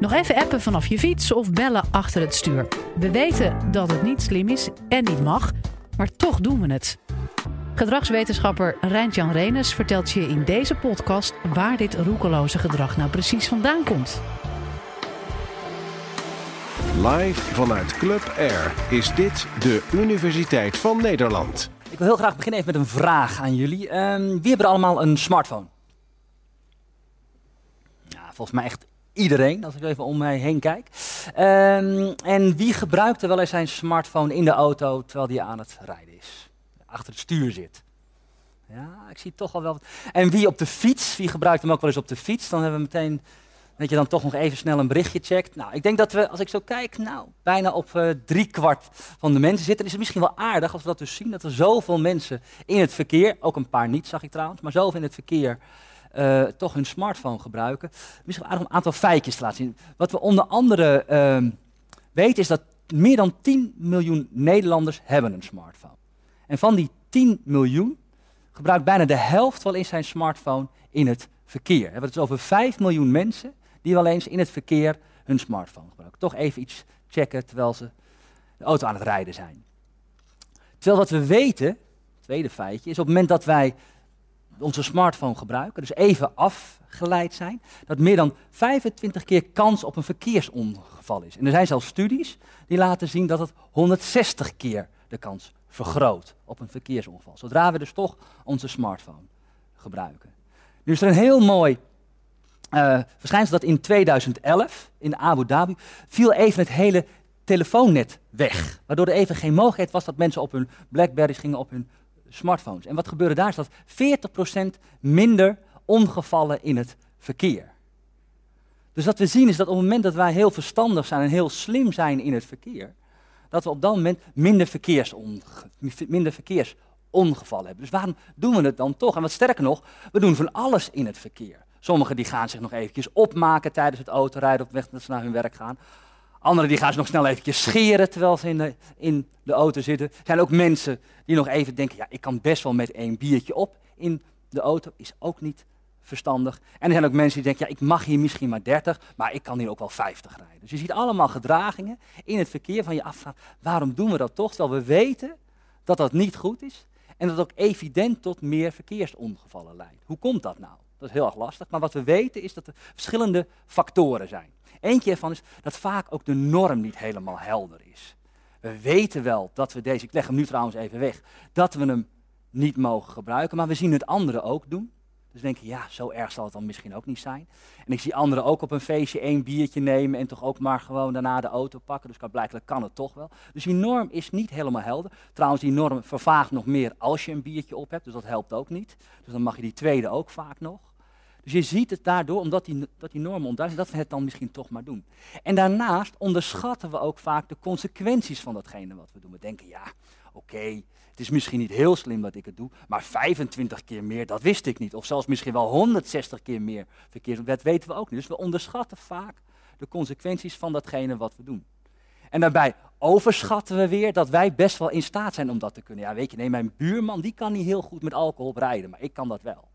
Nog even appen vanaf je fiets of bellen achter het stuur. We weten dat het niet slim is en niet mag, maar toch doen we het. Gedragswetenschapper Rijntjan Renes vertelt je in deze podcast waar dit roekeloze gedrag nou precies vandaan komt. Live vanuit Club Air is dit de Universiteit van Nederland. Ik wil heel graag beginnen even met een vraag aan jullie. Ehm, wie hebben er allemaal een smartphone? Ja, volgens mij echt iedereen, als ik even om mij heen kijk. Ehm, en wie gebruikt er wel eens zijn smartphone in de auto terwijl die aan het rijden is? Achter het stuur zit. Ja, ik zie toch al wel. En wie op de fiets, wie gebruikt hem ook wel eens op de fiets? Dan hebben we meteen dat je dan toch nog even snel een berichtje checkt. Nou, ik denk dat we, als ik zo kijk, nou, bijna op uh, drie kwart van de mensen zitten. Is het misschien wel aardig als we dat dus zien, dat er zoveel mensen in het verkeer, ook een paar niet zag ik trouwens, maar zoveel in het verkeer uh, toch hun smartphone gebruiken. Misschien een aantal feitjes te laten zien. Wat we onder andere uh, weten is dat meer dan 10 miljoen Nederlanders hebben een smartphone. En van die 10 miljoen gebruikt bijna de helft wel eens zijn smartphone in het verkeer. We hebben het over 5 miljoen mensen die wel eens in het verkeer hun smartphone gebruiken. Toch even iets checken terwijl ze de auto aan het rijden zijn. Terwijl wat we weten, tweede feitje, is op het moment dat wij onze smartphone gebruiken, dus even afgeleid zijn, dat meer dan 25 keer kans op een verkeersongeval is. En er zijn zelfs studies die laten zien dat het 160 keer de kans vergroot op een verkeersongeval. Zodra we dus toch onze smartphone gebruiken. Nu is er een heel mooi uh, verschijnsel dat in 2011 in Abu Dhabi viel even het hele telefoonnet weg. Waardoor er even geen mogelijkheid was dat mensen op hun Blackberries gingen op hun smartphones. En wat gebeurde daar is dat 40% minder ongevallen in het verkeer. Dus wat we zien is dat op het moment dat wij heel verstandig zijn en heel slim zijn in het verkeer, dat we op dat moment minder, minder verkeersongevallen hebben. Dus waarom doen we het dan toch? En wat sterker nog, we doen van alles in het verkeer. Sommigen die gaan zich nog eventjes opmaken tijdens het autorijden op weg dat ze naar hun werk gaan. Anderen die gaan ze nog snel eventjes scheren terwijl ze in de, in de auto zitten. Er zijn ook mensen die nog even denken, ja, ik kan best wel met één biertje op in de auto. Is ook niet verstandig. En er zijn ook mensen die denken, ja, ik mag hier misschien maar 30, maar ik kan hier ook wel 50 rijden. Dus je ziet allemaal gedragingen in het verkeer van je afvraagt, waarom doen we dat toch? Terwijl we weten dat dat niet goed is en dat het ook evident tot meer verkeersongevallen leidt. Hoe komt dat nou? Dat is heel erg lastig. Maar wat we weten is dat er verschillende factoren zijn. Eentje ervan is dat vaak ook de norm niet helemaal helder is. We weten wel dat we deze, ik leg hem nu trouwens even weg, dat we hem niet mogen gebruiken, maar we zien het anderen ook doen. Dus denken, ja, zo erg zal het dan misschien ook niet zijn. En ik zie anderen ook op een feestje één biertje nemen en toch ook maar gewoon daarna de auto pakken. Dus blijkbaar kan het toch wel. Dus die norm is niet helemaal helder. Trouwens, die norm vervaagt nog meer als je een biertje op hebt, dus dat helpt ook niet. Dus dan mag je die tweede ook vaak nog. Dus je ziet het daardoor, omdat die, dat die normen dat we het dan misschien toch maar doen. En daarnaast onderschatten we ook vaak de consequenties van datgene wat we doen. We denken, ja, oké, het is misschien niet heel slim dat ik het doe, maar 25 keer meer, dat wist ik niet. Of zelfs misschien wel 160 keer meer verkeerd. Dat weten we ook niet. Dus we onderschatten vaak de consequenties van datgene wat we doen. En daarbij overschatten we weer dat wij best wel in staat zijn om dat te kunnen. Ja, weet je, nee, mijn buurman die kan niet heel goed met alcohol rijden, maar ik kan dat wel.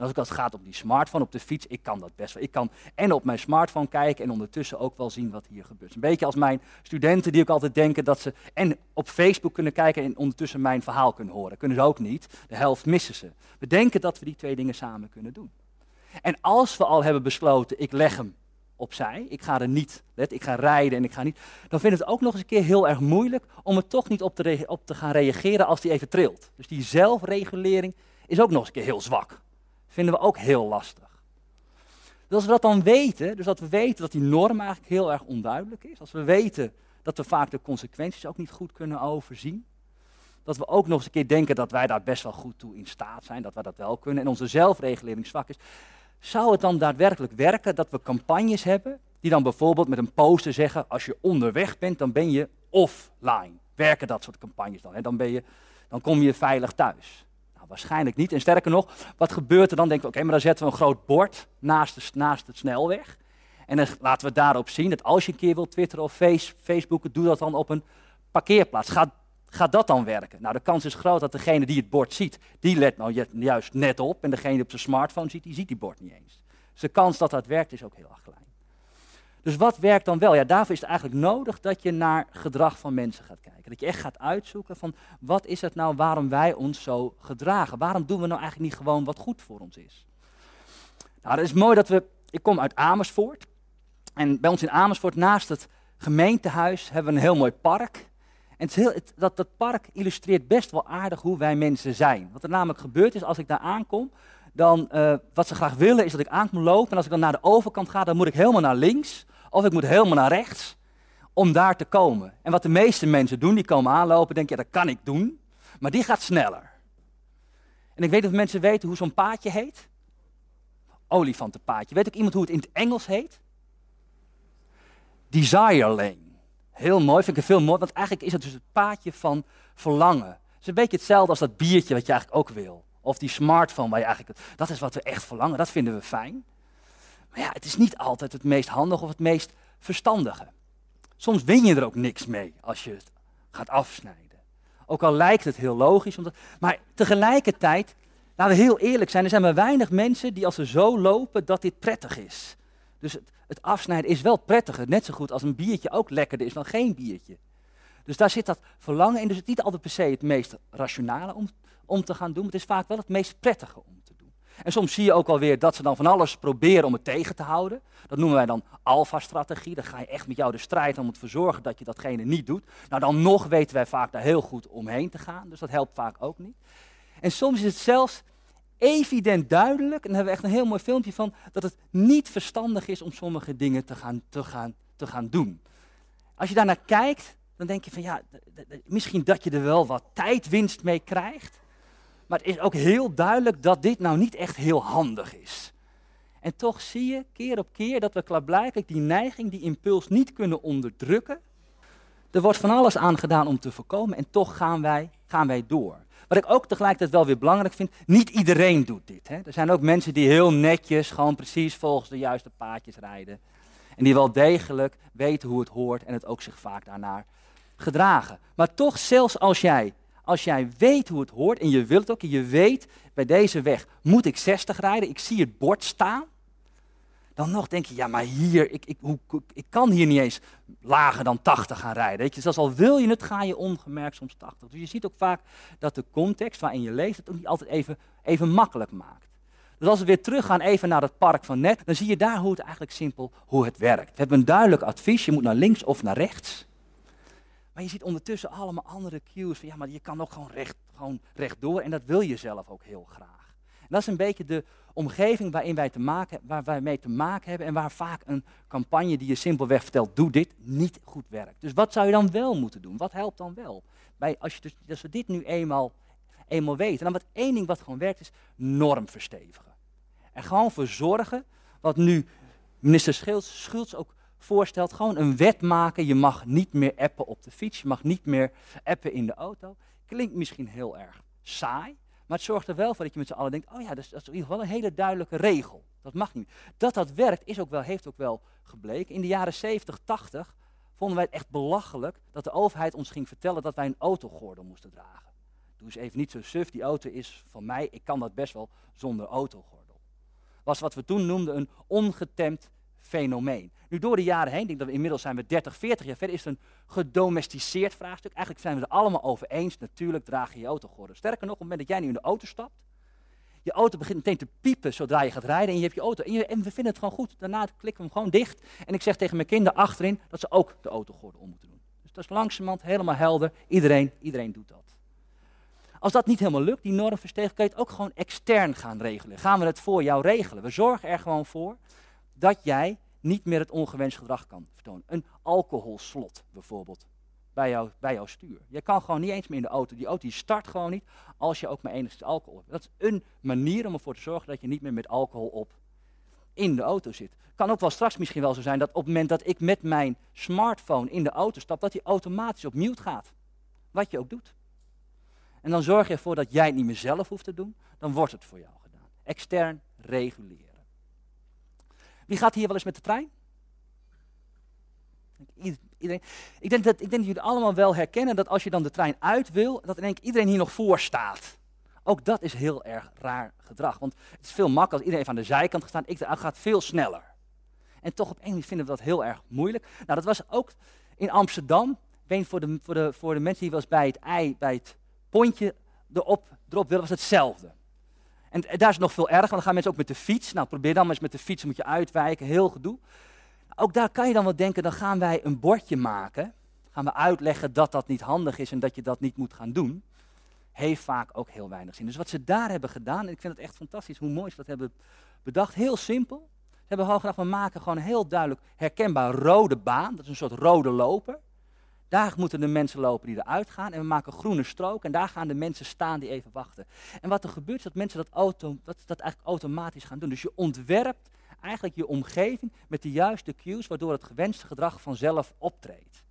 Als ik het gaat op die smartphone, op de fiets, ik kan dat best wel. Ik kan en op mijn smartphone kijken en ondertussen ook wel zien wat hier gebeurt. Een beetje als mijn studenten die ook altijd denken dat ze en op Facebook kunnen kijken en ondertussen mijn verhaal kunnen horen. Kunnen ze ook niet. De helft missen ze. We denken dat we die twee dingen samen kunnen doen. En als we al hebben besloten, ik leg hem opzij, ik ga er niet, ik ga rijden en ik ga niet, dan vind ik het ook nog eens een keer heel erg moeilijk om er toch niet op te, op te gaan reageren als die even trilt. Dus die zelfregulering is ook nog eens een keer heel zwak vinden we ook heel lastig. Dus als we dat dan weten, dus dat we weten dat die norm eigenlijk heel erg onduidelijk is, als we weten dat we vaak de consequenties ook niet goed kunnen overzien, dat we ook nog eens een keer denken dat wij daar best wel goed toe in staat zijn, dat wij dat wel kunnen en onze zelfregulering zwak is, zou het dan daadwerkelijk werken dat we campagnes hebben die dan bijvoorbeeld met een poster zeggen, als je onderweg bent, dan ben je offline. Werken dat soort campagnes dan? Hè? Dan, ben je, dan kom je veilig thuis waarschijnlijk niet. En sterker nog, wat gebeurt er dan? Denken we, oké, maar dan zetten we een groot bord naast, de, naast snelweg. En dan laten we daarop zien dat als je een keer wilt twitteren of face, facebooken, doe dat dan op een parkeerplaats. Gaat, gaat dat dan werken? Nou, de kans is groot dat degene die het bord ziet, die let nou juist net op. En degene die op zijn smartphone ziet, die ziet die bord niet eens. Dus de kans dat dat werkt is ook heel erg klein. Dus wat werkt dan wel? Ja, daarvoor is het eigenlijk nodig dat je naar gedrag van mensen gaat kijken. Dat je echt gaat uitzoeken van wat is het nou waarom wij ons zo gedragen? Waarom doen we nou eigenlijk niet gewoon wat goed voor ons is? Nou, dat is mooi dat we. Ik kom uit Amersfoort. En bij ons in Amersfoort, naast het gemeentehuis, hebben we een heel mooi park. En het heel, dat, dat park illustreert best wel aardig hoe wij mensen zijn. Wat er namelijk gebeurt is, als ik daar aankom, dan uh, wat ze graag willen is dat ik aan moet lopen. En als ik dan naar de overkant ga, dan moet ik helemaal naar links. Of ik moet helemaal naar rechts om daar te komen. En wat de meeste mensen doen, die komen aanlopen, denk je, ja, dat kan ik doen. Maar die gaat sneller. En ik weet dat mensen weten hoe zo'n paadje heet. Olifantenpaadje. Weet ook iemand hoe het in het Engels heet? Desire lane. Heel mooi, vind ik het veel mooi, want eigenlijk is het dus het paadje van verlangen. Het is een beetje hetzelfde als dat biertje wat je eigenlijk ook wil. Of die smartphone waar je eigenlijk, dat is wat we echt verlangen, dat vinden we fijn. Maar ja, het is niet altijd het meest handige of het meest verstandige. Soms win je er ook niks mee als je het gaat afsnijden. Ook al lijkt het heel logisch. Omdat, maar tegelijkertijd, laten we heel eerlijk zijn, er zijn maar weinig mensen die als ze zo lopen dat dit prettig is. Dus het, het afsnijden is wel prettiger, net zo goed als een biertje ook lekkerder is dan geen biertje. Dus daar zit dat verlangen in. Dus het is niet altijd per se het meest rationale om, om te gaan doen, maar het is vaak wel het meest prettige om. En soms zie je ook alweer dat ze dan van alles proberen om het tegen te houden. Dat noemen wij dan alfa-strategie. Dan ga je echt met jou de strijd om te zorgen dat je datgene niet doet. Nou, dan nog weten wij vaak daar heel goed omheen te gaan. Dus dat helpt vaak ook niet. En soms is het zelfs evident duidelijk, en daar hebben we echt een heel mooi filmpje van, dat het niet verstandig is om sommige dingen te gaan, te gaan, te gaan doen. Als je daarnaar kijkt, dan denk je van ja, misschien dat je er wel wat tijdwinst mee krijgt. Maar het is ook heel duidelijk dat dit nou niet echt heel handig is. En toch zie je keer op keer dat we klaarblijkelijk die neiging, die impuls niet kunnen onderdrukken. Er wordt van alles aan gedaan om te voorkomen en toch gaan wij, gaan wij door. Wat ik ook tegelijkertijd wel weer belangrijk vind, niet iedereen doet dit. Hè. Er zijn ook mensen die heel netjes, gewoon precies volgens de juiste paadjes rijden. En die wel degelijk weten hoe het hoort en het ook zich vaak daarnaar gedragen. Maar toch, zelfs als jij, als jij weet hoe het hoort en je wilt het ook, en je weet bij deze weg moet ik 60 rijden, ik zie het bord staan, dan nog denk je, ja, maar hier, ik, ik, hoe, ik kan hier niet eens lager dan 80 gaan rijden. Weet je? Zelfs al wil je het, ga je ongemerkt soms 80. Dus je ziet ook vaak dat de context waarin je leest het ook niet altijd even, even makkelijk maakt. Dus als we weer teruggaan even naar het park van net, dan zie je daar hoe het eigenlijk simpel hoe het werkt. We hebben een duidelijk advies, je moet naar links of naar rechts. Maar je ziet ondertussen allemaal andere cues van ja, maar je kan ook gewoon, recht, gewoon rechtdoor en dat wil je zelf ook heel graag. En dat is een beetje de omgeving waarin wij te maken, waar wij mee te maken hebben en waar vaak een campagne die je simpelweg vertelt, doe dit, niet goed werkt. Dus wat zou je dan wel moeten doen? Wat helpt dan wel? Bij, als, je dus, als we dit nu eenmaal, eenmaal weten, dan wat één ding wat gewoon werkt is norm verstevigen. En gewoon voor zorgen, wat nu minister Schultz, Schultz ook voorstelt, gewoon een wet maken. Je mag niet meer appen op de fiets, je mag niet meer appen in de auto. Klinkt misschien heel erg saai, maar het zorgt er wel voor dat je met z'n allen denkt, oh ja, dat is, dat is in ieder geval een hele duidelijke regel. Dat mag niet. Dat dat werkt, is ook wel, heeft ook wel gebleken. In de jaren 70, 80 vonden wij het echt belachelijk dat de overheid ons ging vertellen dat wij een autogordel moesten dragen. Doe eens even niet zo suf, die auto is van mij, ik kan dat best wel zonder autogordel. Was wat we toen noemden een ongetemd fenomeen. Nu door de jaren heen, ik denk dat we inmiddels zijn we 30, 40 jaar verder, is het een gedomesticeerd vraagstuk. Eigenlijk zijn we het allemaal over eens, natuurlijk draag je je autogordel. Sterker nog, op het moment dat jij nu in de auto stapt, je auto begint meteen te piepen zodra je gaat rijden en je hebt je auto. En, je, en we vinden het gewoon goed. Daarna klikken we hem gewoon dicht. En ik zeg tegen mijn kinderen achterin dat ze ook de autogordel om moeten doen. Dus dat is langzamerhand helemaal helder. Iedereen, iedereen doet dat. Als dat niet helemaal lukt, die normversteviging, kan je het ook gewoon extern gaan regelen. Gaan we het voor jou regelen? We zorgen er gewoon voor dat jij niet meer het ongewenst gedrag kan vertonen. Een alcoholslot bijvoorbeeld bij, bij jouw stuur. Je kan gewoon niet eens meer in de auto. Die auto die start gewoon niet als je ook maar enigszins alcohol hebt. Dat is een manier om ervoor te zorgen dat je niet meer met alcohol op in de auto zit. Kan ook wel straks misschien wel zo zijn dat op het moment dat ik met mijn smartphone in de auto stap, dat die automatisch op mute gaat. Wat je ook doet. En dan zorg je ervoor dat jij het niet meer zelf hoeft te doen, dan wordt het voor jou gedaan. Extern reguleren. Wie gaat hier wel eens met de trein? Ik, denk dat, ik denk dat jullie allemaal wel herkennen dat als je dan de trein uit wil, dat keer iedereen hier nog voor staat. Ook dat is heel erg raar gedrag. Want het is veel makkelijker als iedereen aan de zijkant gaat staan. Ik gaat veel sneller. En toch op een manier vinden we dat heel erg moeilijk. Nou, dat was ook in Amsterdam. Weet voor de, voor de, voor de mensen die was bij het ei, bij het pontje erop, erop willen, was hetzelfde. En daar is nog veel erger, want dan gaan mensen ook met de fiets. Nou, probeer dan maar eens met de fiets, moet je uitwijken, heel gedoe. Ook daar kan je dan wel denken, dan gaan wij een bordje maken. Gaan we uitleggen dat dat niet handig is en dat je dat niet moet gaan doen. Heeft vaak ook heel weinig zin. Dus wat ze daar hebben gedaan, en ik vind het echt fantastisch hoe mooi ze dat hebben bedacht, heel simpel. Ze hebben gewoon gedacht, we maken gewoon heel duidelijk herkenbaar rode baan. Dat is een soort rode loper. Daar moeten de mensen lopen die eruit gaan. En we maken groene strook. En daar gaan de mensen staan die even wachten. En wat er gebeurt is dat mensen dat, auto, dat, dat eigenlijk automatisch gaan doen. Dus je ontwerpt eigenlijk je omgeving met de juiste cues, waardoor het gewenste gedrag vanzelf optreedt.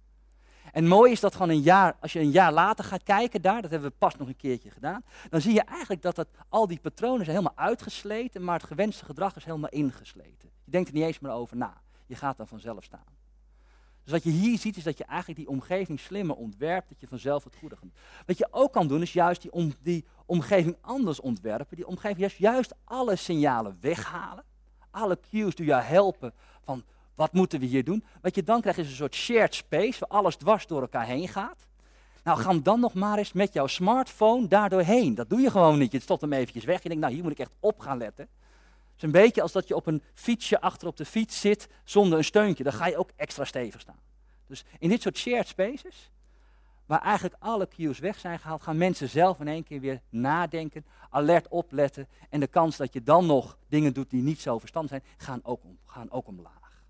En mooi is dat gewoon een jaar, als je een jaar later gaat kijken daar, dat hebben we pas nog een keertje gedaan, dan zie je eigenlijk dat het, al die patronen zijn helemaal uitgesleten, maar het gewenste gedrag is helemaal ingesleten. Je denkt er niet eens meer over na. Je gaat dan vanzelf staan. Dus wat je hier ziet is dat je eigenlijk die omgeving slimmer ontwerpt, dat je vanzelf het goede gaat. Wat je ook kan doen is juist die, die omgeving anders ontwerpen, die omgeving juist, alle signalen weghalen. Alle cues die jou helpen van wat moeten we hier doen. Wat je dan krijgt is een soort shared space waar alles dwars door elkaar heen gaat. Nou, ga dan nog maar eens met jouw smartphone daardoorheen. Dat doe je gewoon niet. Je stopt hem eventjes weg. Je denkt, nou, hier moet ik echt op gaan letten. Is een beetje als dat je op een fietsje achter op de fiets zit zonder een steuntje. Dan ga je ook extra stevig staan. Dus in dit soort shared spaces, waar eigenlijk alle cues weg zijn gehaald, gaan mensen zelf in één keer weer nadenken, alert opletten. En de kans dat je dan nog dingen doet die niet zo verstandig zijn, gaan ook, gaan ook omlaag.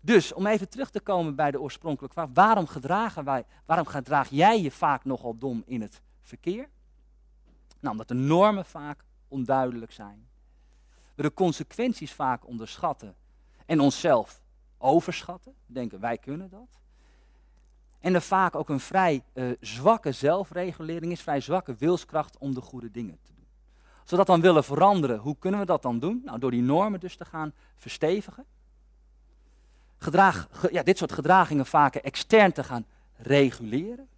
Dus om even terug te komen bij de oorspronkelijke vraag, waarom, gedragen wij, waarom gedraag jij je vaak nogal dom in het verkeer? Nou, omdat de normen vaak onduidelijk zijn. De consequenties vaak onderschatten en onszelf overschatten. Denken wij kunnen dat. En er vaak ook een vrij uh, zwakke zelfregulering is, vrij zwakke wilskracht om de goede dingen te doen. Als we dat dan willen veranderen, hoe kunnen we dat dan doen? Nou, door die normen dus te gaan verstevigen. Ja, dit soort gedragingen vaker extern te gaan reguleren.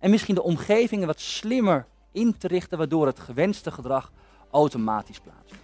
En misschien de omgevingen wat slimmer in te richten, waardoor het gewenste gedrag automatisch plaatsvindt.